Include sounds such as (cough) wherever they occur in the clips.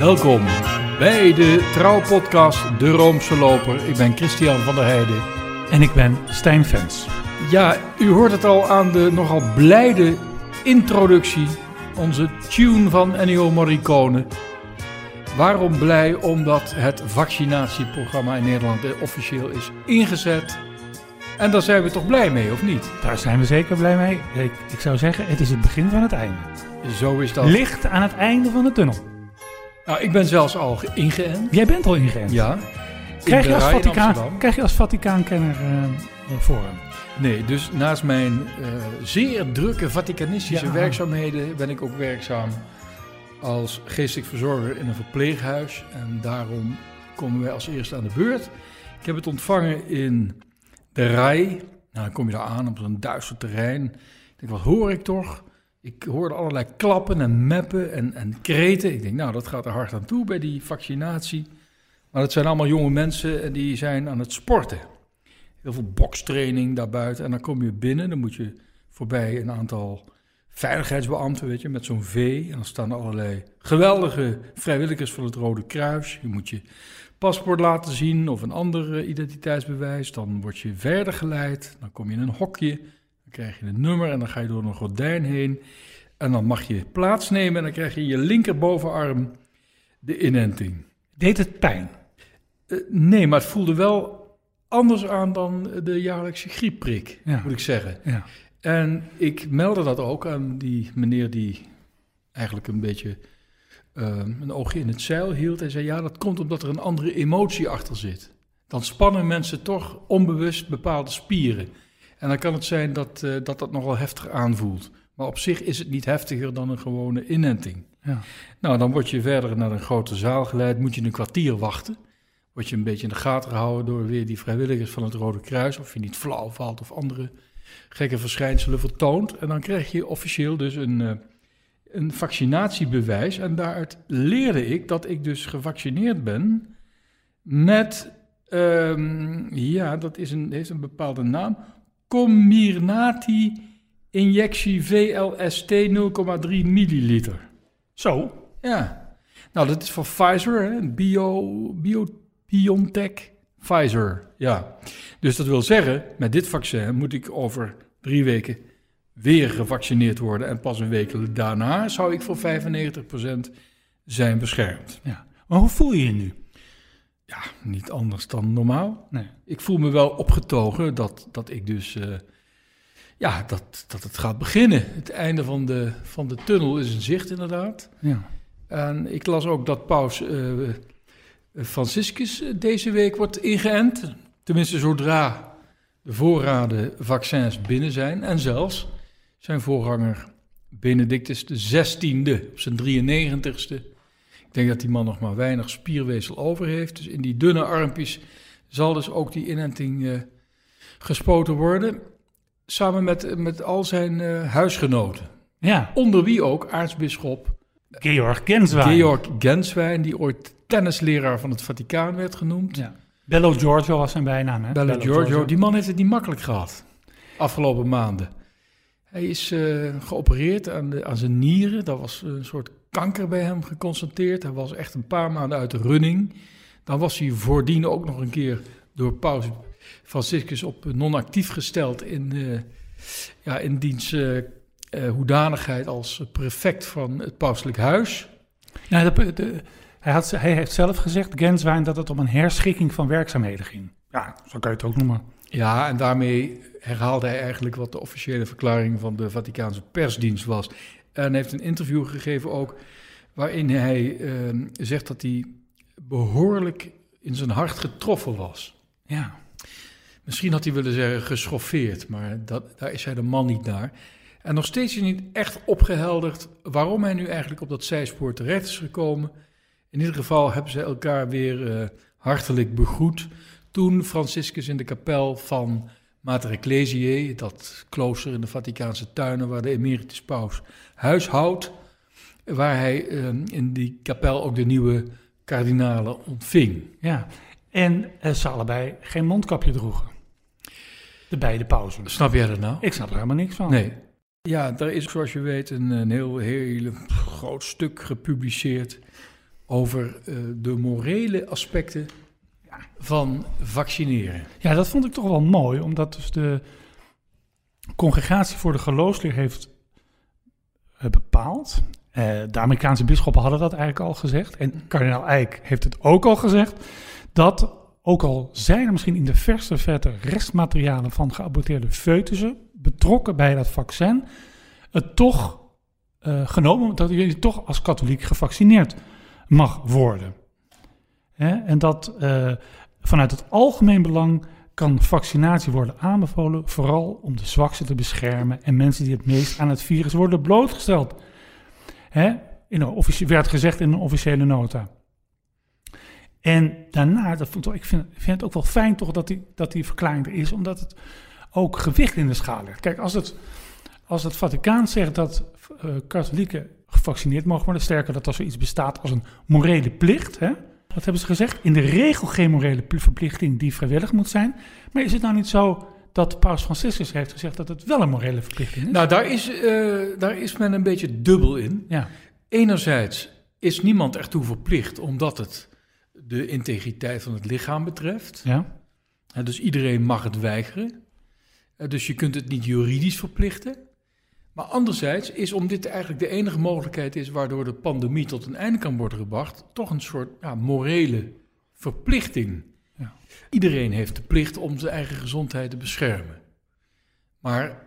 Welkom bij de trouwpodcast De Roomse Loper. Ik ben Christian van der Heijden. En ik ben Stijn Vens. Ja, u hoort het al aan de nogal blijde introductie. Onze tune van Ennio Morricone. Waarom blij? Omdat het vaccinatieprogramma in Nederland eh, officieel is ingezet. En daar zijn we toch blij mee, of niet? Daar zijn we zeker blij mee. Ik, ik zou zeggen, het is het begin van het einde. Zo is dat. Licht aan het einde van de tunnel. Nou, ik ben zelfs al ingeënt. Jij bent al ingeënt. Ja. Krijg, je als Vaticaan, krijg je als Vaticaankenner voor Nee, dus naast mijn eh, zeer drukke Vaticanistische Ja. werkzaamheden ben ik ook werkzaam als geestelijk verzorger in een verpleeghuis. En daarom komen wij als eerste aan de beurt. Ik heb het ontvangen in de Rij. Nou, dan kom je daar aan op zo'n duister terrein. Ik denk, wat hoor ik toch? Ik hoorde allerlei klappen en meppen en, en kreten. Ik denk, nou, dat gaat er hard aan toe bij die vaccinatie. Maar het zijn allemaal jonge mensen en die zijn aan het sporten heel veel bokstraining daarbuiten. En dan kom je binnen, dan moet je voorbij een aantal veiligheidsbeambten, weet je, met zo'n V. En dan staan er allerlei geweldige vrijwilligers van het Rode Kruis. Je moet je paspoort laten zien of een ander eh, identiteitsbewijs. Dan word je verder geleid. Dan kom je in een hokje. Dan krijg je een nummer en dan ga je door een gordijn heen. En dan mag je plaatsnemen en dan krijg je in je linkerbovenarm de inenting. Deed het pijn? Eh, nee, maar het voelde wel anders aan dan de jaarlijkse griepprik, Ja. moet ik zeggen. Ja. En ik meldde dat ook aan die meneer die eigenlijk een beetje eh, een oogje in het zeil hield. Hij zei, ja, dat komt omdat er een andere emotie achter zit. Dan spannen mensen toch onbewust bepaalde spieren. En dan kan het zijn dat eh, dat, dat nogal heftig aanvoelt. Maar op zich is het niet heftiger dan een gewone inenting. Ja. Nou, dan word je verder naar een grote zaal geleid, moet je een kwartier wachten. Word je een beetje in de gaten gehouden door weer die vrijwilligers van het Rode Kruis, of je niet flauw valt of andere gekke verschijnselen vertoont. En dan krijg je officieel dus een, eh, een vaccinatiebewijs. En daaruit leerde ik dat ik dus gevaccineerd ben met, ehm, ja, dat is een, heeft een bepaalde naam, Comirnaty injectie VLST 0,3 milliliter. Zo. Ja, nou dat is van Pfizer, hè? Bio, Bio, BioNTech Pfizer. Ja, dus dat wil zeggen, met dit vaccin moet ik over drie weken weer gevaccineerd worden. En pas een week daarna zou ik voor 95% zijn beschermd. Ja. Maar hoe voel je je nu? Ja, niet anders dan normaal. Nee. Ik voel me wel opgetogen dat, dat ik dus, eh, ja, dat, dat het gaat beginnen. Het einde van de, van de tunnel is in zicht inderdaad. Ja. En ik las ook dat paus eh, Franciscus eh, deze week wordt ingeënt. Tenminste, zodra de voorraden vaccins binnen zijn. En zelfs zijn voorganger Benedictus XVI op zijn 93ste. Ik denk dat die man nog maar weinig spierweefsel over heeft. Dus in die dunne armpjes zal dus ook die inenting eh, gespoten worden. Samen met, met al zijn eh, huisgenoten. Ja. Onder wie ook aartsbisschop Georg Genswein. Georg Genswein, die ooit tennisleraar van het Vaticaan werd genoemd. Ja. Bello Giorgio was zijn bijnaam, hè? Bello Giorgio, die man heeft het niet makkelijk gehad. Afgelopen maanden. Hij is eh, geopereerd aan, de, aan zijn nieren. Daar was een soort kanker bij hem geconstateerd. Hij was echt een paar maanden uit de running. Dan was hij voordien ook nog een keer door paus Franciscus op non-actief gesteld in, eh, ja, in diens eh, eh, hoedanigheid als prefect van het pauselijk huis. De, de- hij, had, hij heeft zelf gezegd, Genswein, dat het om een herschikking van werkzaamheden ging. Ja, zo kan je het ook noemen. Ja, en daarmee herhaalde hij eigenlijk wat de officiële verklaring van de Vaticaanse persdienst was. En heeft een interview gegeven ook, waarin hij eh, zegt dat hij behoorlijk in zijn hart getroffen was. Ja. Misschien had hij willen zeggen geschoffeerd, maar dat, daar is hij de man niet naar. En nog steeds is niet echt opgehelderd waarom hij nu eigenlijk op dat zijspoor terecht is gekomen. In ieder geval hebben ze elkaar weer eh, hartelijk begroet toen Franciscus in de kapel van Mater Ecclesiae, dat klooster in de Vaticaanse tuinen waar de emeritus paus huishoudt, waar hij eh, in die kapel ook de nieuwe kardinalen ontving. ja. En eh, ze allebei geen mondkapje droegen. De beide pauzen. Snap jij dat nou? Ik snap er helemaal niks van. Nee. Ja, er is zoals je weet een, een heel, heel groot stuk gepubliceerd over eh, de morele aspecten van vaccineren. Ja, dat vond ik toch wel mooi, omdat dus de Congregatie voor de Geloofsleer heeft eh, bepaald. eh, de Amerikaanse bisschoppen hadden dat eigenlijk al gezegd. En kardinaal Eijk heeft het ook al gezegd. Dat ook al zijn er misschien in de verste verte restmaterialen van geaborteerde foetussen betrokken bij dat vaccin, het toch eh, genomen, dat je toch als katholiek gevaccineerd mag worden. Hè? En dat eh, vanuit het algemeen belang kan vaccinatie worden aanbevolen, vooral om de zwaksten te beschermen en mensen die het meest aan het virus worden blootgesteld. Hè? In een werd gezegd in een officiële nota. En daarna, dat vond ik, ik vind, vind het ook wel fijn toch dat die, dat die verklaring er is, omdat het ook gewicht in de schaal legt. Kijk, als het, als het Vaticaan zegt dat eh, katholieken gevaccineerd mogen worden, sterker dat er zoiets bestaat als een morele plicht, hè? Wat hebben ze gezegd? In de regel geen morele pl- verplichting die vrijwillig moet zijn. Maar is het nou niet zo dat Paus Franciscus heeft gezegd dat het wel een morele verplichting is? Nou, daar is, eh, daar is men een beetje dubbel in. ja, Enerzijds is niemand ertoe verplicht omdat het de integriteit van het lichaam betreft. ja, dus iedereen mag het weigeren. Eh, dus je kunt het niet juridisch verplichten. Maar anderzijds is, om dit eigenlijk de enige mogelijkheid is waardoor de pandemie tot een einde kan worden gebracht, toch een soort ja, morele verplichting. Ja. Iedereen heeft de plicht om zijn eigen gezondheid te beschermen. Maar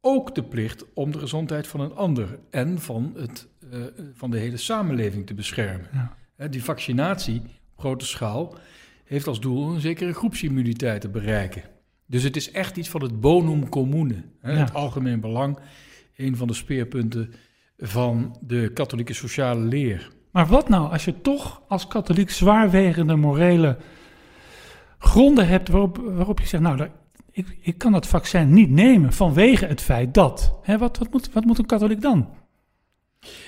ook de plicht om de gezondheid van een ander en van, het, eh, van de hele samenleving te beschermen. Ja. Die vaccinatie op grote schaal heeft als doel een zekere groepsimmuniteit te bereiken. Dus het is echt iets van het bonum commune, hè, Ja. het algemeen belang, een van de speerpunten van de katholieke sociale leer. Maar wat nou als je toch als katholiek zwaarwegende morele gronden hebt waarop, waarop je zegt, nou, daar- ik, ik kan dat vaccin niet nemen vanwege het feit dat. Hè, wat, wat, moet, wat moet een katholiek dan?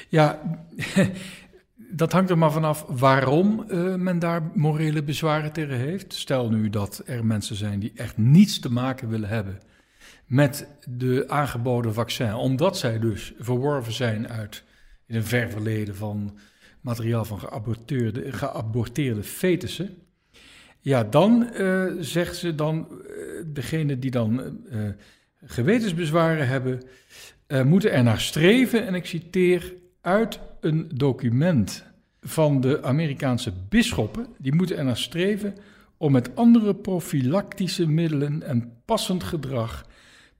Ja, (laughs) dat hangt er maar vanaf waarom eh, men daar morele bezwaren tegen heeft. Stel nu dat er mensen zijn die echt niets te maken willen hebben met de aangeboden vaccin, omdat zij dus verworven zijn uit in een ver verleden van materiaal van geaborteerde, geaborteerde fetussen. Ja, dan eh, zegt ze dan, eh, degene die dan eh, gewetensbezwaren hebben, moeten er naar streven, en ik citeer uit een document van de Amerikaanse bisschoppen, die moeten er naar streven om met andere profilactische middelen en passend gedrag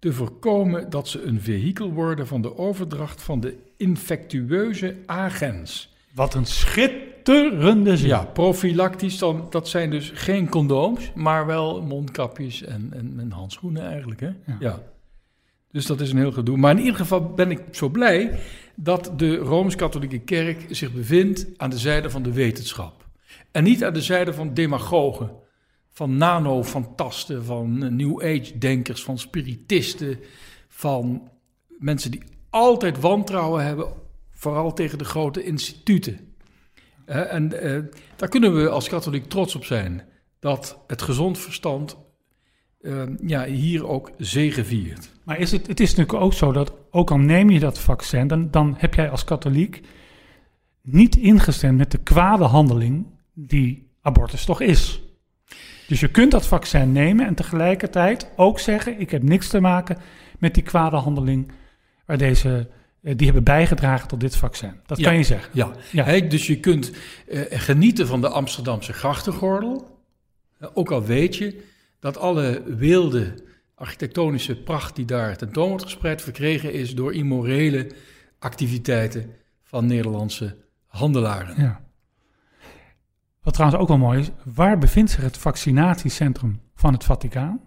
te voorkomen dat ze een vehikel worden van de overdracht van de infectieuze agens. Wat een schitterende zin. Ja, profilactisch, dan, dat zijn dus geen condooms, maar wel mondkapjes en, en, en handschoenen eigenlijk. Hè? Ja. Ja. Dus dat is een heel gedoe. Maar in ieder geval ben ik zo blij dat de Rooms-Katholieke Kerk zich bevindt aan de zijde van de wetenschap. En niet aan de zijde van demagogen, van nano-fantasten, van New Age-denkers, van spiritisten, van mensen die altijd wantrouwen hebben, vooral tegen de grote instituten. En eh, daar kunnen we als katholiek trots op zijn, dat het gezond verstand eh, ja, hier ook zegeviert. Maar is het, het is natuurlijk ook zo dat, ook al neem je dat vaccin, dan, dan heb jij als katholiek niet ingestemd met de kwade handeling die abortus toch is. Dus je kunt dat vaccin nemen en tegelijkertijd ook zeggen: ik heb niks te maken met die kwade handeling waar deze, eh, die hebben bijgedragen tot dit vaccin. Dat Ja. kan je zeggen. Ja, Ja. Dus je kunt eh, genieten van de Amsterdamse grachtengordel. Eh, ook al weet je dat alle wilde architectonische pracht die daar tentoon wordt gespreid... verkregen is door immorele activiteiten van Nederlandse handelaren. Ja. Wat trouwens ook wel mooi is, waar bevindt zich het vaccinatiecentrum van het Vaticaan?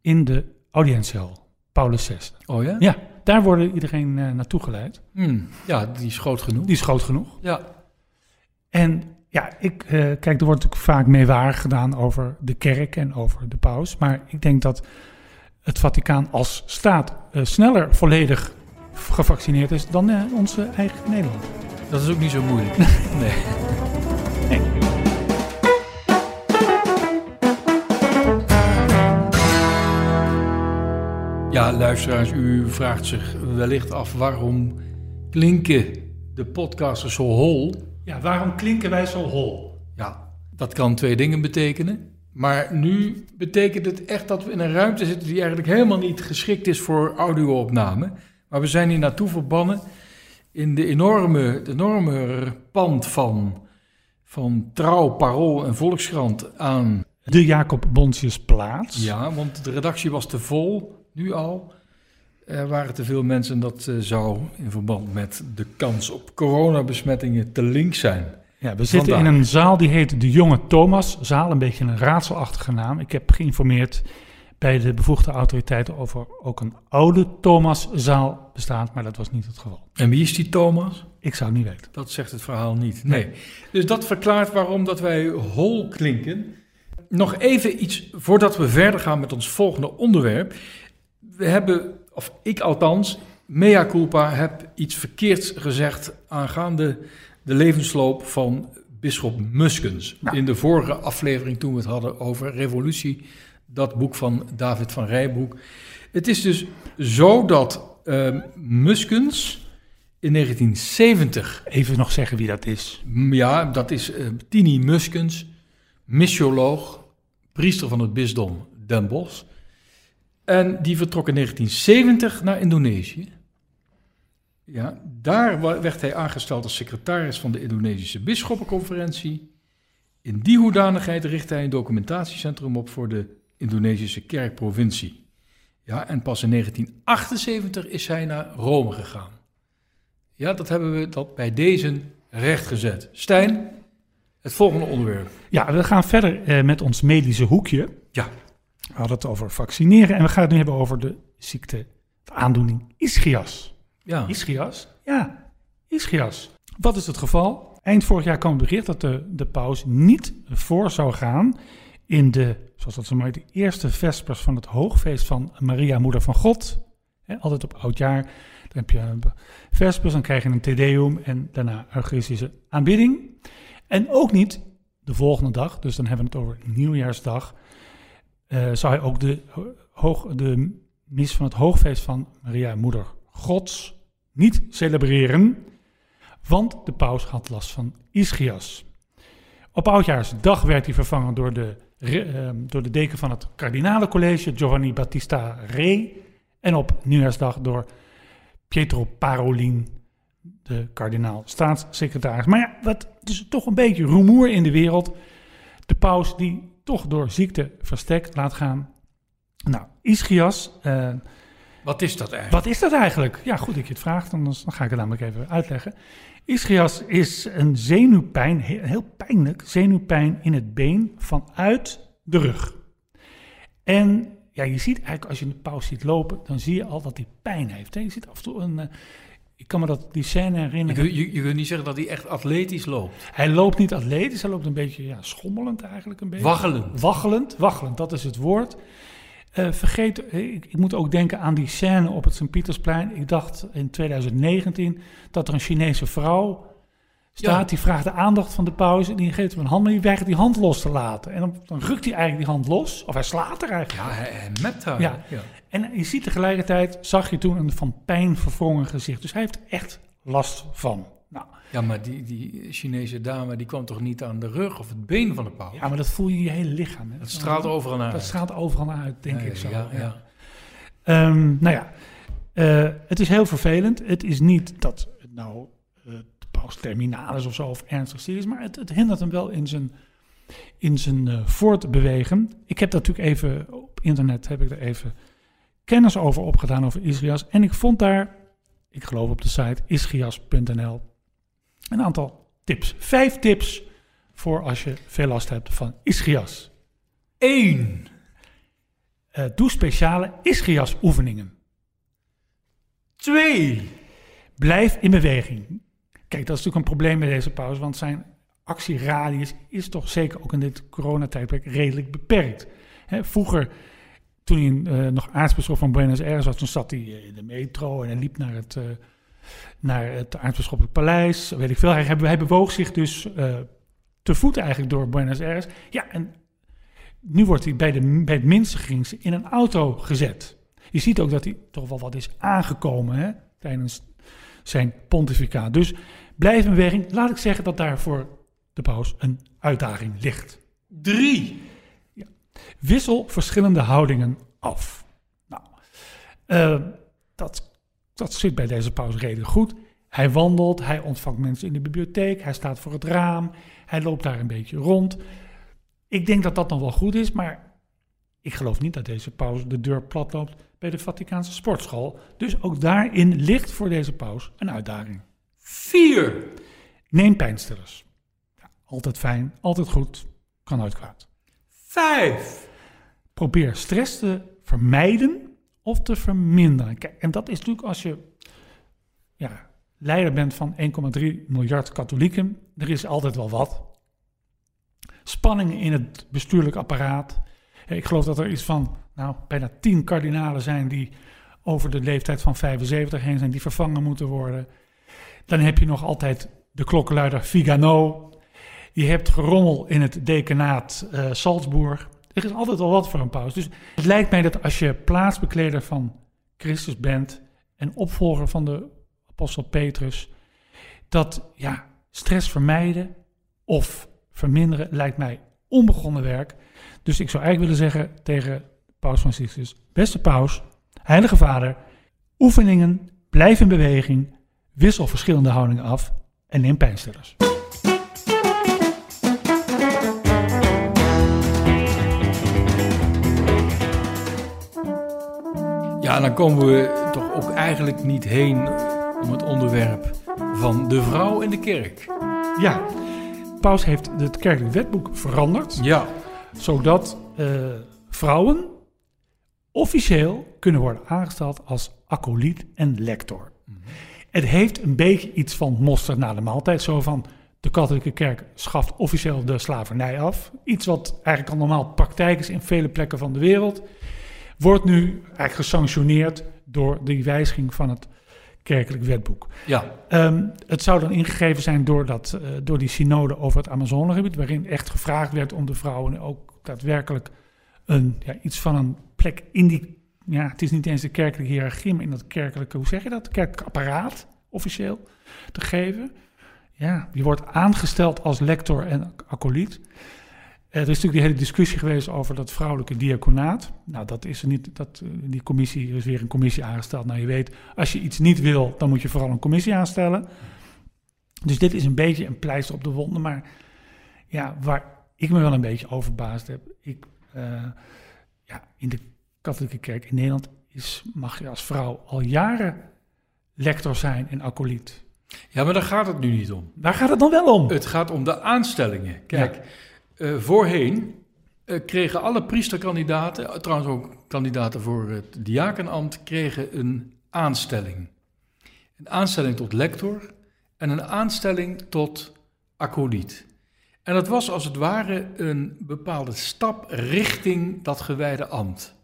In de audiëntcel, Paulus VI. Oh ja? Ja, daar wordt iedereen eh, naartoe geleid. Hmm, ja, die is groot genoeg. Die is groot genoeg. Ja, En ja, ik, eh, kijk, er wordt natuurlijk vaak meewarig gedaan over de kerk en over de paus. Maar ik denk dat het Vaticaan als staat eh, sneller volledig gevaccineerd is dan onze eigen Nederland. dat is ook niet zo moeilijk. (laughs) nee. Ja, luisteraars, u vraagt zich wellicht af waarom klinken de podcasters zo hol Ja, waarom klinken wij zo hol? Ja, dat kan twee dingen betekenen. Maar nu betekent het echt dat we in een ruimte zitten die eigenlijk helemaal niet geschikt is voor audio-opname. Maar we zijn hier naartoe verbannen in de enorme, het enorme pand van, van Trouw, Parool en Volkskrant aan. De Jacob Bontjesplaats. Ja, want de redactie was te vol, nu al. Er waren te veel mensen en dat eh, zou in verband met de kans op coronabesmettingen te link zijn. Ja, we zitten Vandaag. in een zaal die heet de Jonge Thomaszaal. Een beetje een raadselachtige naam. Ik heb geïnformeerd bij de bevoegde autoriteiten over ook een oude Thomaszaal bestaat, maar dat was niet het geval. En wie is die Thomas? Ik zou het niet weten. Dat zegt het verhaal niet. Nee. Dus dat verklaart waarom dat wij hol klinken. Nog even iets voordat we verder gaan met ons volgende onderwerp. We hebben, of ik althans, mea culpa, heb iets verkeerds gezegd aangaande de levensloop van bisschop Muskens. In de vorige aflevering toen we het hadden over revolutie, dat boek van David van Rijbroek. Het is dus zo dat eh, Muskens in 1970 Even nog zeggen wie dat is. ja, dat is eh, Tini Muskens, missioloog, priester van het bisdom Den Bosch. En die vertrok in 1970 naar Indonesië. Ja, daar werd hij aangesteld als secretaris van de Indonesische Bisschoppenconferentie. In die hoedanigheid richtte hij een documentatiecentrum op voor de Indonesische kerkprovincie. Ja, en pas in 1978 is hij naar Rome gegaan. Ja, dat hebben we dat bij deze rechtgezet. Stijn, het volgende onderwerp. Ja, we gaan verder eh, met ons medische hoekje. Ja. We hadden het over vaccineren en we gaan het nu hebben over de ziekte, de aandoening ischias. Ja, Ischias? Ja, ischias. Wat is het geval? Eind vorig jaar kwam het bericht dat de, de paus niet voor zou gaan in de, zoals dat zo mooi heet, de eerste vespers van het hoogfeest van Maria, Moeder van God. Altijd op oudjaar. Dan heb je een vespers, dan krijg je een te deum en daarna eucharistische aanbidding. En ook niet de volgende dag, dus dan hebben we het over nieuwjaarsdag, zou hij ook de, hoog, de mis van het hoogfeest van Maria, Moeder Gods, niet celebreren, want de paus had last van ischias. Op oudjaarsdag werd hij vervangen door de, ehm, door de deken van het kardinalencollege, Giovanni Battista Re, en op nieuwjaarsdag door Pietro Parolin, de kardinaal staatssecretaris. Maar ja, wat dus toch een beetje rumoer in de wereld. De paus die toch door ziekte verstek laat gaan. Nou, ischias, eh, wat is dat eigenlijk? wat is dat eigenlijk? Ja, goed dat je het vraagt, anders dan ga ik het namelijk even uitleggen. Ischias is een zenuwpijn, he- heel pijnlijk, zenuwpijn in het been vanuit de rug. En ja, je ziet eigenlijk als je de paus ziet lopen, dan zie je al dat hij pijn heeft. Hè? Je ziet af en toe een, eh, ik kan me dat, die scène Je, herinneren. kunt- je, je kunt niet zeggen dat hij echt atletisch loopt. Hij loopt niet atletisch, hij loopt een beetje ja, schommelend eigenlijk een beetje. Waggelend. Waggelend, waggelend, dat is het woord. Eh, vergeet, eh, ik, ik moet ook denken aan die scène op het Sint-Pietersplein. Ik dacht in 2019 dat er een Chinese vrouw staat. Ja. Die vraagt de aandacht van de paus. En die geeft hem een hand, maar die weigert die hand los te laten. En dan, dan rukt hij eigenlijk die hand los. Of hij slaat er eigenlijk. Ja, hij, hij mept haar. Ja. En je ziet tegelijkertijd, zag je toen een van pijn verwrongen gezicht. Dus hij heeft echt last van. Nou, Ja, maar die, die Chinese dame die kwam toch niet aan de rug of het been van de paus? ja, maar dat voel je in je hele lichaam. Hè? Dat straalt overal naar Dat uit. straalt overal naar uit, denk Ja, ik zo. Ja, ja. Ehm, nou ja, eh, het is heel vervelend. Het is niet dat het nou eh, de paus terminaal is of zo, of ernstig ziek is, maar het, het hindert hem wel in zijn, in zijn eh, voortbewegen. Ik heb dat natuurlijk even op internet, heb ik er even kennis over opgedaan over Ischias. En ik vond daar, ik geloof op de site ischias.nl, een aantal tips. Vijf tips voor als je veel last hebt van Ischias. Eén. Eh, doe speciale Ischias oefeningen. Twee. Blijf in beweging. Kijk, dat is natuurlijk een probleem met deze pauze, want zijn actieradius is toch zeker ook in dit coronatijdperk redelijk beperkt. Hè, vroeger, toen hij eh, nog aartsbisschop van Buenos Aires was, toen zat hij eh, in de metro en hij liep naar het, eh, naar het aartsbisschoppelijk paleis, weet ik veel. Hij, hij bewoog zich dus te voet eigenlijk door Buenos Aires. Ja, en nu wordt hij bij, de, bij het minste in een auto gezet. Je ziet ook dat hij toch wel wat is aangekomen hè, tijdens zijn pontificaat. Dus blijf in beweging. Laat ik zeggen dat daar voor de paus een uitdaging ligt. Drie. Wissel verschillende houdingen af. Nou, eh, dat, dat zit bij deze paus redelijk goed. Hij wandelt, hij ontvangt mensen in de bibliotheek, hij staat voor het raam, hij loopt daar een beetje rond. Ik denk dat dat nog wel goed is, maar ik geloof niet dat deze paus de deur plat loopt bij de Vaticaanse sportschool. Dus ook daarin ligt voor deze paus een uitdaging. Vier. Neem pijnstillers. Ja, altijd fijn, altijd goed, kan nooit kwaad. Vijf. Probeer stress te vermijden of te verminderen. Kijk, en dat is natuurlijk als je ja, leider bent van 1,3 miljard katholieken. Er is altijd wel wat. Spanningen in het bestuurlijk apparaat. Ik geloof dat er iets van nou, bijna 10 kardinalen zijn die over de leeftijd van 75 heen zijn, die vervangen moeten worden. Dan heb je nog altijd de klokkenluider Vigano. Je hebt gerommel in het dekenaat uh, Salzburg. Er is altijd wel wat voor een paus. Dus het lijkt mij dat als je plaatsbekleder van Christus bent en opvolger van de apostel Petrus, dat ja, stress vermijden of verminderen lijkt mij onbegonnen werk. Dus ik zou eigenlijk willen zeggen tegen Paus Franciscus: Beste Paus, Heilige Vader, oefeningen, blijf in beweging, wissel verschillende houdingen af en neem pijnstillers. Ja, dan komen we toch ook eigenlijk niet heen om het onderwerp van de vrouw in de kerk. Ja, Paus heeft het kerkelijk wetboek veranderd. Ja. Zodat uh, vrouwen officieel kunnen worden aangesteld als acoliet en lector. Mm -hmm. Het heeft een beetje iets van mosterd na de maaltijd. Zo van de katholieke kerk schaft officieel de slavernij af. Iets wat eigenlijk al normaal praktijk is in vele plekken van de wereld. Wordt nu eigenlijk gesanctioneerd door de wijziging van het kerkelijk wetboek. Ja. Um, het zou dan ingegeven zijn door, dat, uh, door die synode over het Amazonegebied, waarin echt gevraagd werd om de vrouwen ook daadwerkelijk een, ja, iets van een plek in die, ja, het is niet eens de kerkelijke hiërarchie, maar in dat kerkelijke, hoe zeg je dat, kerkelijk apparaat officieel te geven. Ja, je wordt aangesteld als lector en acoliet. Er is natuurlijk die hele discussie geweest over dat vrouwelijke diaconaat. Nou, dat is er niet. Dat, die commissie er is weer een commissie aangesteld. Nou, je weet, als je iets niet wil, dan moet je vooral een commissie aanstellen. Dus dit is een beetje een pleister op de wonden. Maar ja, waar ik me wel een beetje over verbaasd heb. Ik, uh, ja, in de katholieke kerk in Nederland is, mag je als vrouw al jaren lector zijn en acoliet. Ja, maar daar gaat het nu niet om. Waar gaat het dan wel om? Het gaat om de aanstellingen. Kijk. Ja. Uh, voorheen uh, kregen alle priesterkandidaten, trouwens ook kandidaten voor het diakenambt, kregen een aanstelling. Een aanstelling tot lector en een aanstelling tot acoliet. En dat was als het ware een bepaalde stap richting dat gewijde ambt.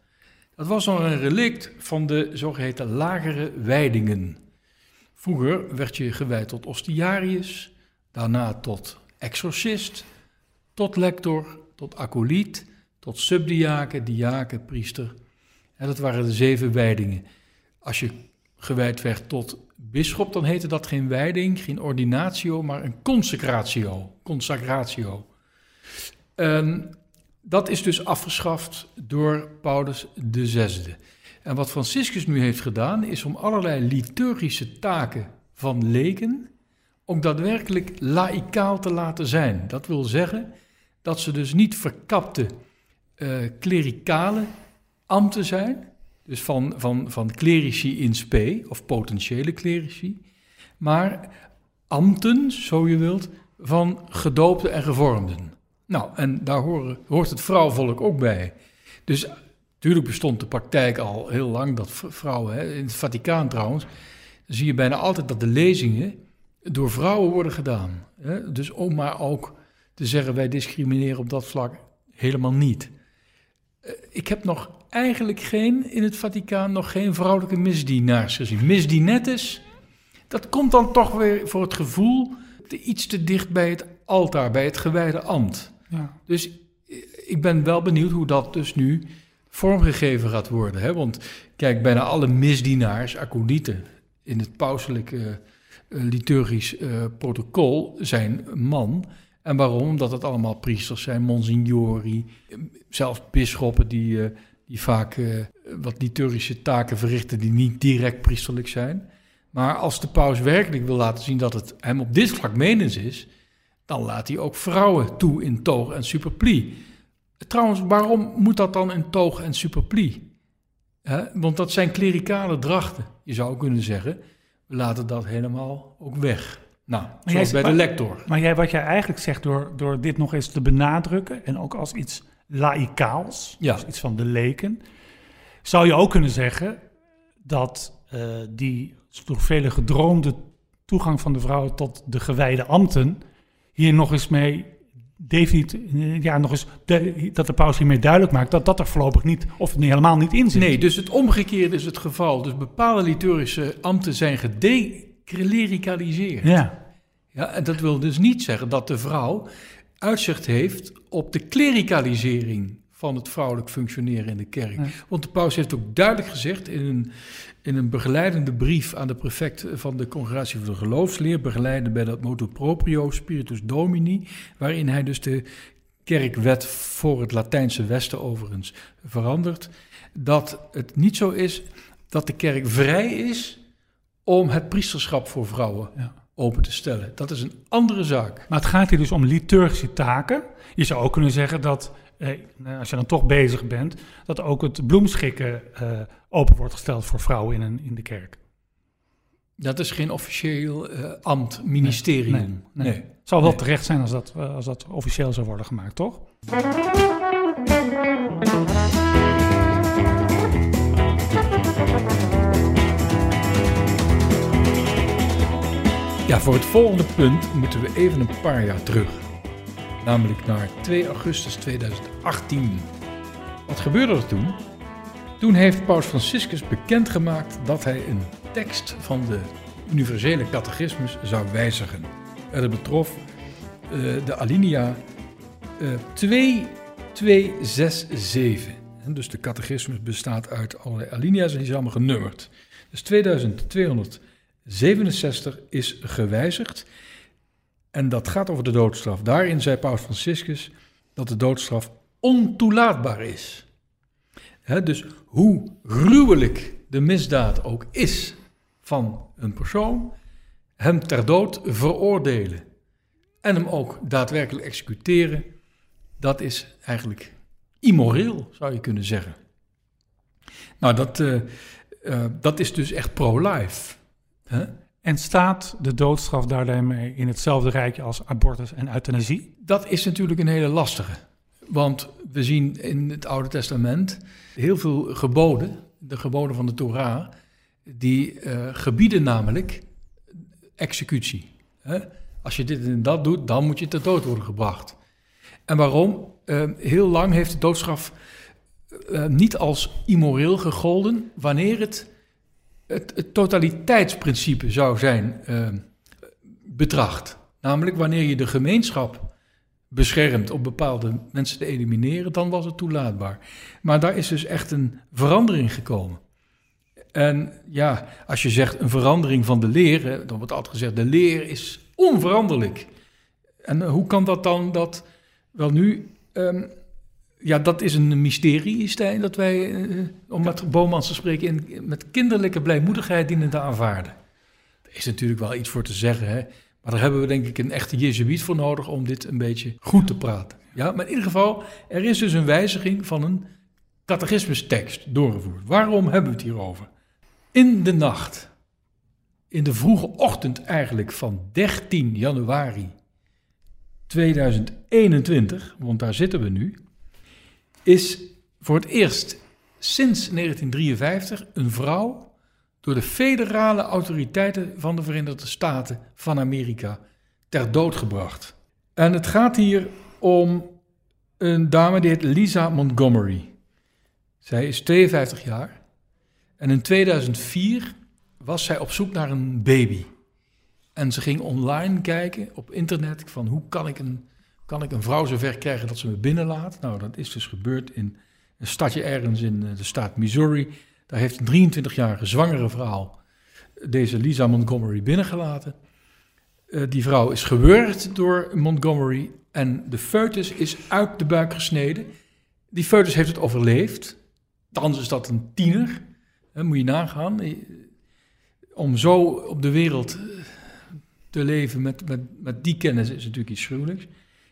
Dat was nog een relict van de zogeheten lagere wijdingen. Vroeger werd je gewijd tot ostiarius, daarna tot exorcist, tot lector, tot acoliet, tot subdiaken, diaken, priester. En dat waren de zeven wijdingen. Als je gewijd werd tot bisschop, dan heette dat geen wijding, geen ordinatio, maar een consecratio. Consacratio. En dat is dus afgeschaft door Paulus VI. En wat Franciscus nu heeft gedaan, is om allerlei liturgische taken van leken ook daadwerkelijk laïkaal te laten zijn. Dat wil zeggen dat ze dus niet verkapte uh, klerikale ambten zijn, dus van, van, van clerici in spe, of potentiële clerici, maar ambten, zo je wilt, van gedoopten en gevormden. Nou, en daar horen, hoort het vrouwvolk ook bij. Dus natuurlijk bestond de praktijk al heel lang dat vrouwen, hè, in het Vaticaan trouwens, zie je bijna altijd dat de lezingen door vrouwen worden gedaan. Hè? Dus ook maar ook te zeggen wij discrimineren op dat vlak helemaal niet. Uh, ik heb nog eigenlijk geen, in het Vaticaan, nog geen vrouwelijke misdienaars gezien. Misdienettes, dat komt dan toch weer voor het gevoel te iets te dicht bij het altaar, bij het gewijde ambt. Ja. Dus ik ben wel benieuwd hoe dat dus nu vormgegeven gaat worden. Hè? Want kijk, bijna alle misdienaars, acolieten in het pauselijke eh, liturgisch eh, protocol zijn man. En waarom? Omdat het allemaal priesters zijn, monsignori, eh, zelfs bisschoppen die, eh, die vaak eh, wat liturgische taken verrichten die niet direct priesterlijk zijn. Maar als de paus werkelijk wil laten zien dat het hem op dit vlak menens is, dan laat hij ook vrouwen toe in toog en superplie. Trouwens, waarom moet dat dan in toog en superplie? Want dat zijn klerikale drachten. Je zou kunnen zeggen, we laten dat helemaal ook weg. Nou, jij zoals bij de lector. Maar jij, wat jij eigenlijk zegt door, door dit nog eens te benadrukken en ook als iets laïcaals, Ja. dus iets van de leken, zou je ook kunnen zeggen dat eh, die door velen gedroomde toegang van de vrouwen tot de gewijde ambten hier nog eens mee definitief, ja, nog eens de- dat de paus hiermee duidelijk maakt dat dat er voorlopig niet of niet, helemaal niet in zit. Nee, dus het omgekeerde is het geval. Dus bepaalde liturgische ambten zijn gedeclericaliseerd. Ja, Ja, en dat wil dus niet zeggen dat de vrouw uitzicht heeft op de klericalisering van het vrouwelijk functioneren in de kerk. Want de paus heeft ook duidelijk gezegd in een, in een begeleidende brief aan de prefect van de Congregatie voor de Geloofsleer, begeleide bij dat motu proprio Spiritus Domini, waarin hij dus de kerkwet voor het Latijnse Westen overigens verandert, dat het niet zo is dat de kerk vrij is om het priesterschap voor vrouwen Ja. open te stellen. Dat is een andere zaak. Maar het gaat hier dus om liturgische taken. Je zou ook kunnen zeggen dat, eh, als je dan toch bezig bent, dat ook het bloemschikken eh, open wordt gesteld voor vrouwen in, een, in de kerk. Dat is geen officieel eh, ambt, ministerium. Nee, nee. Zou wel terecht zijn als dat, eh, als dat officieel zou worden gemaakt, toch? Ja, voor het volgende punt moeten we even een paar jaar terug. Namelijk naar 2 augustus 2018. Wat gebeurde er toen? Toen heeft Paus Franciscus bekendgemaakt dat hij een tekst van de universele catechismus zou wijzigen. En dat betrof eh, de alinea eh 2267. En Dus de catechismus bestaat uit allerlei alinea's en die zijn allemaal genummerd. Dus 2267 is gewijzigd. En dat gaat over de doodstraf. Daarin zei Paus Franciscus dat de doodstraf ontoelaatbaar is. Dus hoe gruwelijk de misdaad ook is van een persoon, hem ter dood veroordelen en hem ook daadwerkelijk executeren, dat is eigenlijk immoreel, zou je kunnen zeggen. Nou, dat, eh, eh, dat is dus echt pro-life. En staat de doodstraf daarmee in hetzelfde rijtje als abortus en euthanasie? Dat is natuurlijk een hele lastige. Want we zien in het Oude Testament heel veel geboden, de geboden van de Torah, die eh, gebieden namelijk executie. Hè? Als je dit en dat doet, dan moet je ter dood worden gebracht. En waarom? Eh, heel lang heeft de doodstraf eh, niet als immoreel gegolden wanneer het het, totaliteitsprincipe zou zijn eh, betracht. Namelijk wanneer je de gemeenschap beschermt om bepaalde mensen te elimineren, dan was het toelaatbaar. Maar daar is dus echt een verandering gekomen. En ja, als je zegt een verandering van de leer, dan wordt altijd gezegd de leer is onveranderlijk. En hoe kan dat dan dat, wel nu, ehm, ja, dat is een mysterie, Stijn, dat wij, eh, om met Bomans te spreken, in, met kinderlijke blijmoedigheid dienen te aanvaarden. Er is natuurlijk wel iets voor te zeggen, hè? maar daar hebben we denk ik een echte jezuïet voor nodig om dit een beetje goed te praten. Ja, maar in ieder geval, er is dus een wijziging van een catechismustekst doorgevoerd. Waarom hebben we het hierover? In de nacht, in de vroege ochtend eigenlijk van 13 januari 2021, want daar zitten we nu, is voor het eerst sinds 1953 een vrouw door de federale autoriteiten van de Verenigde Staten van Amerika ter dood gebracht. En het gaat hier om een dame die heet Lisa Montgomery. Zij is 52 jaar en in 2004 was zij op zoek naar een baby. En ze ging online kijken op internet van hoe kan ik een, kan ik een vrouw zover krijgen dat ze me binnenlaat. Nou, dat is dus gebeurd in een stadje ergens in eh, de staat Missouri. Daar heeft een 23-jarige zwangere vrouw deze Lisa Montgomery binnengelaten. Uh, die vrouw is gewurgd door Montgomery en de foetus is uit de buik gesneden. Die foetus heeft het overleefd. Thans is dat een tiener. Moet je nagaan. Om zo op de wereld te leven met, met, met die kennis is natuurlijk iets gruwelijks.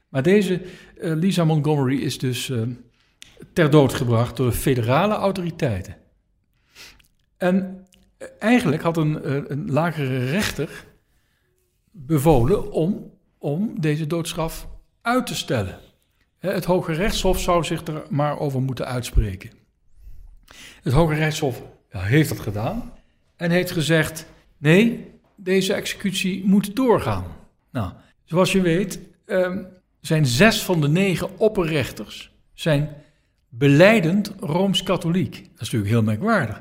Maar deze uh, Lisa Montgomery is dus uh, ter dood gebracht door de federale autoriteiten. En eigenlijk had een, een lagere rechter bevolen om, om deze doodstraf uit te stellen. Het Hoge Rechtshof zou zich er maar over moeten uitspreken. Het Hoge Rechtshof ja, heeft dat gedaan en heeft gezegd: nee, deze executie moet doorgaan. Nou, zoals je weet, um, zijn zes van de negen opperrechters zijn beleidend rooms-katholiek. Dat is natuurlijk heel merkwaardig.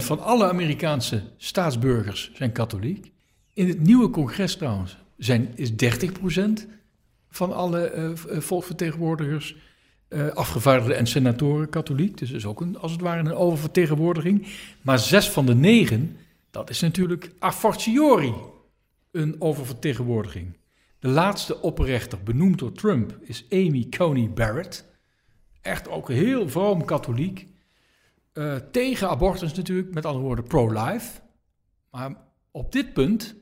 20% van alle Amerikaanse staatsburgers zijn katholiek. In het nieuwe congres trouwens zijn, is 30% van alle uh, volksvertegenwoordigers, uh, afgevaardigden en senatoren katholiek. Dus dat is ook een, als het ware een oververtegenwoordiging. Maar zes van de negen, dat is natuurlijk a fortiori een oververtegenwoordiging. De laatste opperrechter, benoemd door Trump, is Amy Coney Barrett. Echt ook heel vroom katholiek. Uh, tegen abortus natuurlijk, met andere woorden pro-life. Maar op dit punt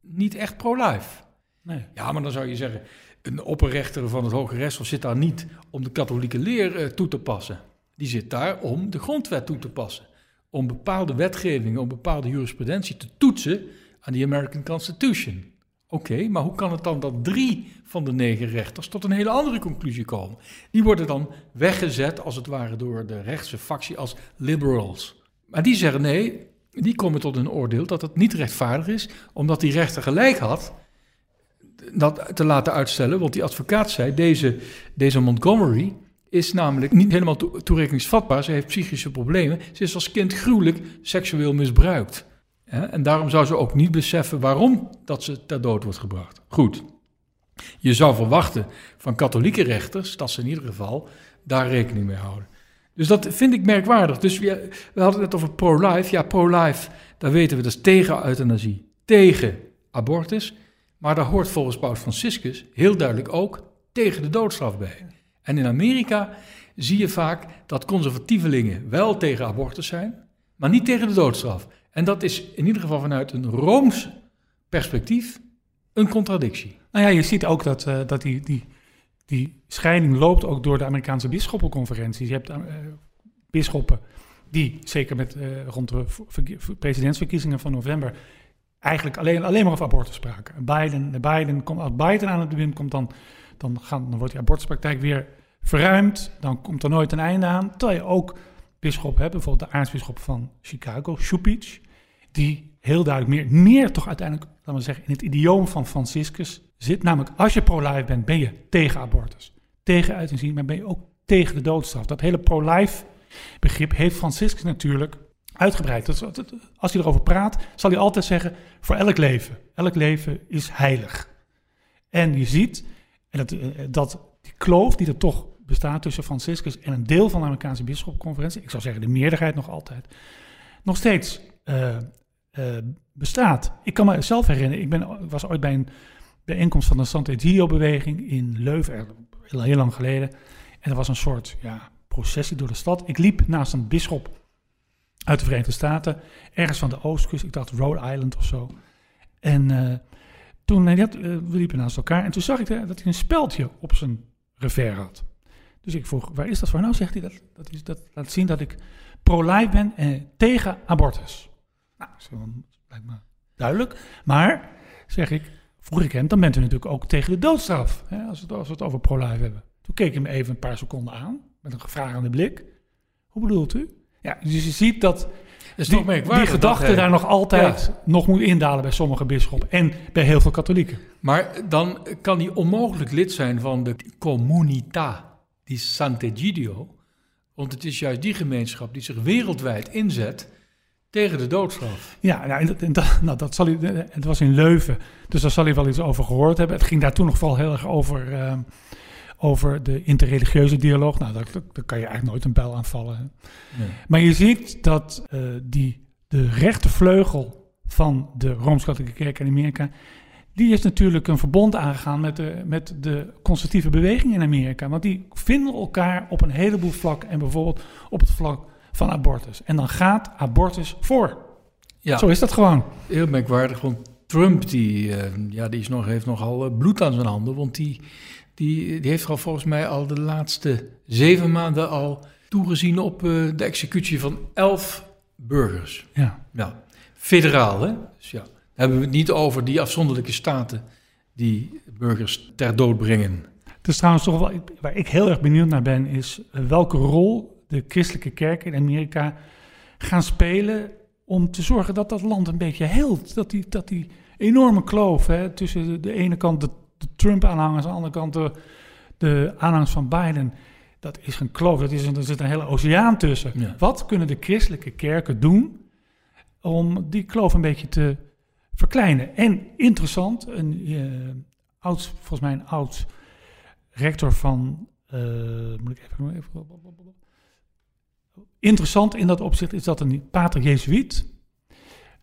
niet echt pro-life. Nee. Ja, maar dan zou je zeggen, een opperrechter van het Hoge Rechtshof zit daar niet om de katholieke leer uh, toe te passen. Die zit daar om de grondwet toe te passen. Om bepaalde wetgevingen, om bepaalde jurisprudentie te toetsen aan de American Constitution. Oké, maar hoe kan het dan dat drie van de negen rechters tot een hele andere conclusie komen? Die worden dan weggezet, als het ware, door de rechtse factie als liberals. Maar die zeggen nee, die komen tot een oordeel dat het niet rechtvaardig is, omdat die rechter gelijk had dat te laten uitstellen. Want die advocaat zei, deze, deze Montgomery is namelijk niet helemaal toerekeningsvatbaar. Ze heeft psychische problemen. Ze is als kind gruwelijk seksueel misbruikt. En daarom zou ze ook niet beseffen waarom dat ze ter dood wordt gebracht. Goed. Je zou verwachten van katholieke rechters dat ze in ieder geval daar rekening mee houden. Dus dat vind ik merkwaardig. Dus we, hadden het over pro-life. Ja, pro-life, daar weten we, dat is tegen euthanasie, tegen abortus. Maar daar hoort volgens Paus Franciscus heel duidelijk ook tegen de doodstraf bij. En in Amerika zie je vaak dat conservatievelingen wel tegen abortus zijn, maar niet tegen de doodstraf. En dat is in ieder geval vanuit een Rooms perspectief een contradictie. Nou ja, je ziet ook dat, uh, dat die, die, die scheiding loopt ook door de Amerikaanse bisschoppenconferenties. Je hebt uh, bisschoppen die, zeker met, uh, rond de presidentsverkiezingen van november, eigenlijk alleen, alleen maar over abortus spraken. Biden, Biden komt, als Biden aan het bewind komt, dan, dan, gaan, dan wordt die abortuspraktijk weer verruimd. Dan komt er nooit een einde aan. Terwijl je ook bisschop hebt, bijvoorbeeld de aartsbisschop van Chicago, Shupich, die heel duidelijk meer, meer toch uiteindelijk, laten we zeggen, in het idioom van Franciscus zit. Namelijk, als je pro-life bent, ben je tegen abortus. Tegen euthanasie, maar ben je ook tegen de doodstraf. Dat hele pro-life begrip heeft Franciscus natuurlijk uitgebreid. als hij erover praat, zal hij altijd zeggen: voor elk leven. Elk leven is heilig. En je ziet en dat, eh, dat die kloof die er toch bestaat tussen Franciscus en een deel van de Amerikaanse bisschopconferentie, ik zou zeggen de meerderheid nog altijd, nog steeds uh, uh, bestaat. Ik kan me zelf herinneren, ik ben, was ooit bij een bijeenkomst van de Sant'Egidio-beweging in Leuven, heel, heel lang geleden. En er was een soort ja, processie door de stad. Ik liep naast een bisschop uit de Verenigde Staten, ergens van de oostkust, ik dacht Rhode Island of zo. En uh, toen, nee, we liepen naast elkaar en toen zag ik dat hij een speldje op zijn revers had. Dus ik vroeg, waar is dat voor? Nou zegt hij, dat, dat, is, dat laat zien dat ik pro-life ben en tegen abortus. Nou, dat lijkt me duidelijk. Maar, zeg ik, vroeg ik hem, dan bent u natuurlijk ook tegen de doodstraf. Hè, als, we het, als we het over pro-life hebben. Toen keek hij me even een paar seconden aan, met een gevragende blik. Hoe bedoelt u? Ja, dus je ziet dat is die, die gedachte daar nog altijd nog moet indalen bij sommige bisschoppen en bij heel veel katholieken. Maar dan kan hij onmogelijk lid zijn van de Comunità die Sant'Egidio. Want het is juist die gemeenschap die zich wereldwijd inzet tegen de doodstraf. Ja, nou, en dat, nou, dat zal hij, het was in Leuven, dus daar zal hij wel iets over gehoord hebben. Het ging daar toen nog vooral heel erg over, uh, over de interreligieuze dialoog. Nou, daar, daar, kan je eigenlijk nooit een pijl aan vallen. Nee. Maar je ziet dat uh, die, de rechtervleugel van de Rooms-Katholieke Kerk in Amerika, die is natuurlijk een verbond aangegaan met de, met de conservatieve beweging in Amerika. Want die vinden elkaar op een heleboel vlakken en bijvoorbeeld op het vlak van abortus. En dan gaat abortus voor. Ja, Zo is dat gewoon. heel merkwaardig, want Trump die, eh, ja, die is nog, heeft nogal eh, bloed aan zijn handen, want die, die, die heeft al volgens mij al de laatste zeven maanden al toegezien op eh, de executie van elf burgers. Ja. Ja, federaal hè. Dus ja, dan hebben we het niet over die afzonderlijke staten die burgers ter dood brengen. Dus trouwens toch wel, waar ik heel erg benieuwd naar ben, is welke rol de christelijke kerken in Amerika gaan spelen om te zorgen dat dat land een beetje heelt. Dat die, dat die enorme kloof hè, tussen de, de ene kant de, de Trump-aanhangers, aan de andere kant de, de aanhangers van Biden. Dat is een kloof, dat is een, er zit een hele oceaan tussen. Ja. Wat kunnen de christelijke kerken doen om die kloof een beetje te verkleinen? En interessant, een eh, oud, volgens mij een oud rector van. eh, moet ik even, even. Interessant in dat opzicht is dat een pater Jezuïet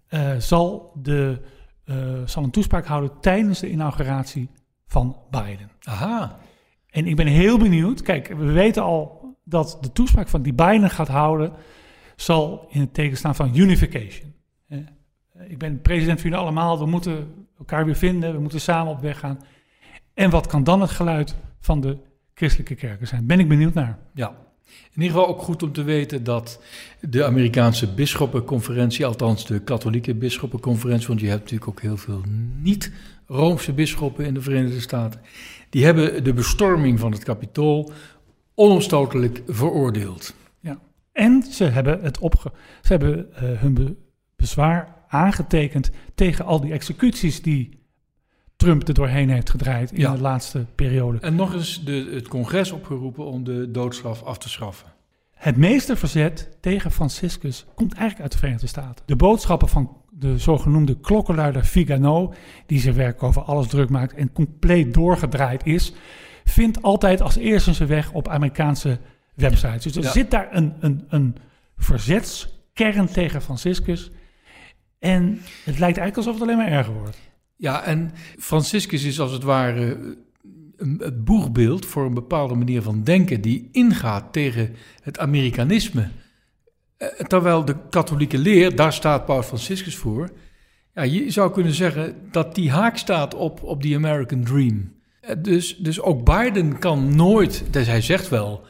eh, zal, de, eh, zal een toespraak houden tijdens de inauguratie van Biden. Aha, En ik ben heel benieuwd. Kijk, we weten al dat de toespraak van die Biden gaat houden, zal in het teken staan van unification. Eh, Ik ben president van jullie allemaal. We moeten elkaar weer vinden. We moeten samen op weg gaan. En wat kan dan het geluid van de christelijke kerken zijn? Ben ik benieuwd naar. ja. In ieder geval ook goed om te weten dat de Amerikaanse bisschoppenconferentie, althans de katholieke bisschoppenconferentie, want je hebt natuurlijk ook heel veel niet-Roomse bisschoppen in de Verenigde Staten, die hebben de bestorming van het kapitool onomstotelijk veroordeeld. En ze hebben, het opge ze hebben eh, hun be- bezwaar aangetekend tegen al die executies die Trump er doorheen heeft gedraaid in Ja. de laatste periode. En nog eens de, het congres opgeroepen om de doodstraf af te schaffen. Het meeste verzet tegen Franciscus komt eigenlijk uit de Verenigde Staten. De boodschappen van de zogenoemde klokkenluider Vigano, die zijn werk over alles druk maakt en compleet doorgedraaid is, vindt altijd als eerste zijn weg op Amerikaanse websites. Dus er Ja. zit daar een, een, een verzetskern tegen Franciscus. En het lijkt eigenlijk alsof het alleen maar erger wordt. Ja, en Franciscus is als het ware een, het boegbeeld voor een bepaalde manier van denken die ingaat tegen het Amerikanisme. Eh, Terwijl de katholieke leer, daar staat Paus Franciscus voor. Ja, je zou kunnen zeggen dat die haak staat op, op die American Dream. Eh, Dus, dus ook Biden kan nooit, dus hij zegt wel,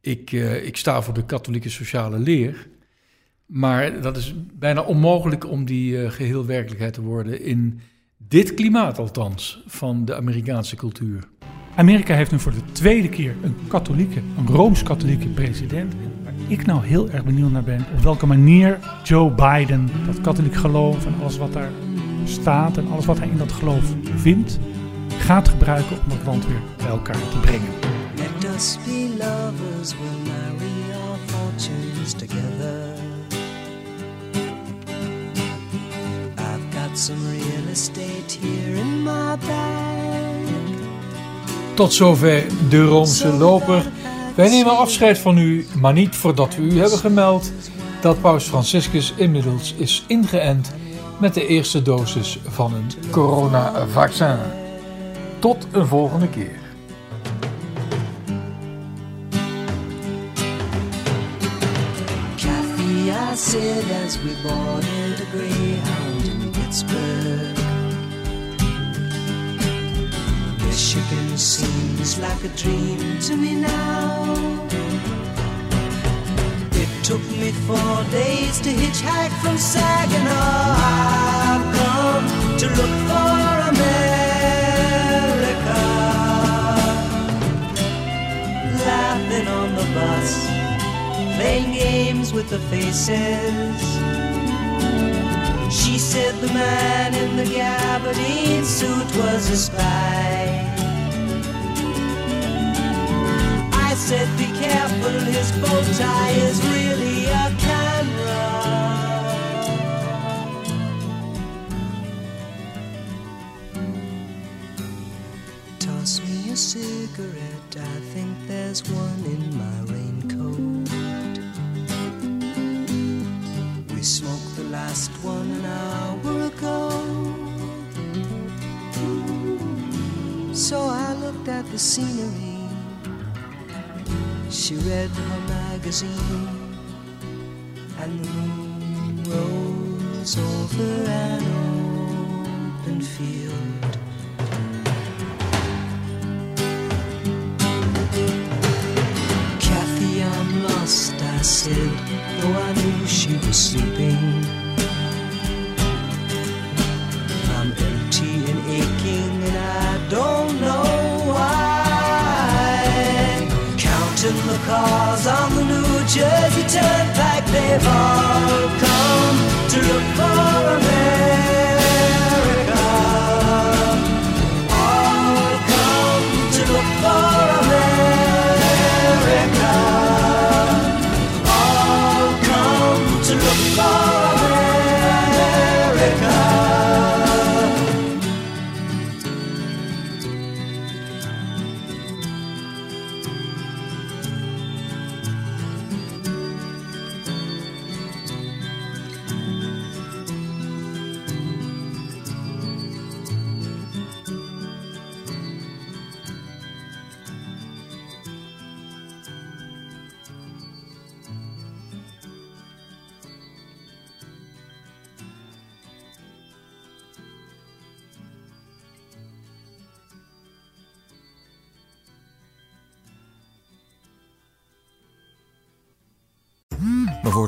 ik, eh, ik sta voor de katholieke sociale leer. Maar dat is bijna onmogelijk om die eh, geheel werkelijkheid te worden in dit klimaat althans van de Amerikaanse cultuur. Amerika heeft nu voor de tweede keer een katholieke, een rooms-katholieke president. En waar ik nou heel erg benieuwd naar ben, op welke manier Joe Biden dat katholiek geloof en alles wat daar staat en alles wat hij in dat geloof vindt, gaat gebruiken om dat land weer bij elkaar te brengen. Let us be lovers, we'll marry our fortunes together. Got some real estate here in my bag. Tot zover de Roomse loper. Wij nemen afscheid van u, maar niet voordat we u hebben gemeld dat Paus Franciscus inmiddels is ingeënt met de eerste dosis van een coronavaccin. Tot een volgende keer. Said as we boarded a Greyhound Pittsburgh. Michigan seems like a dream to me now. It took me four days to hitchhike from Saginaw. I've come to look for America. Laughing on the bus playing games with the faces. She said the man in the gabardine suit was a spy. I said, be careful, his bow tie is really scenery. She read her magazine, and the moon rose over an open field. we've all come.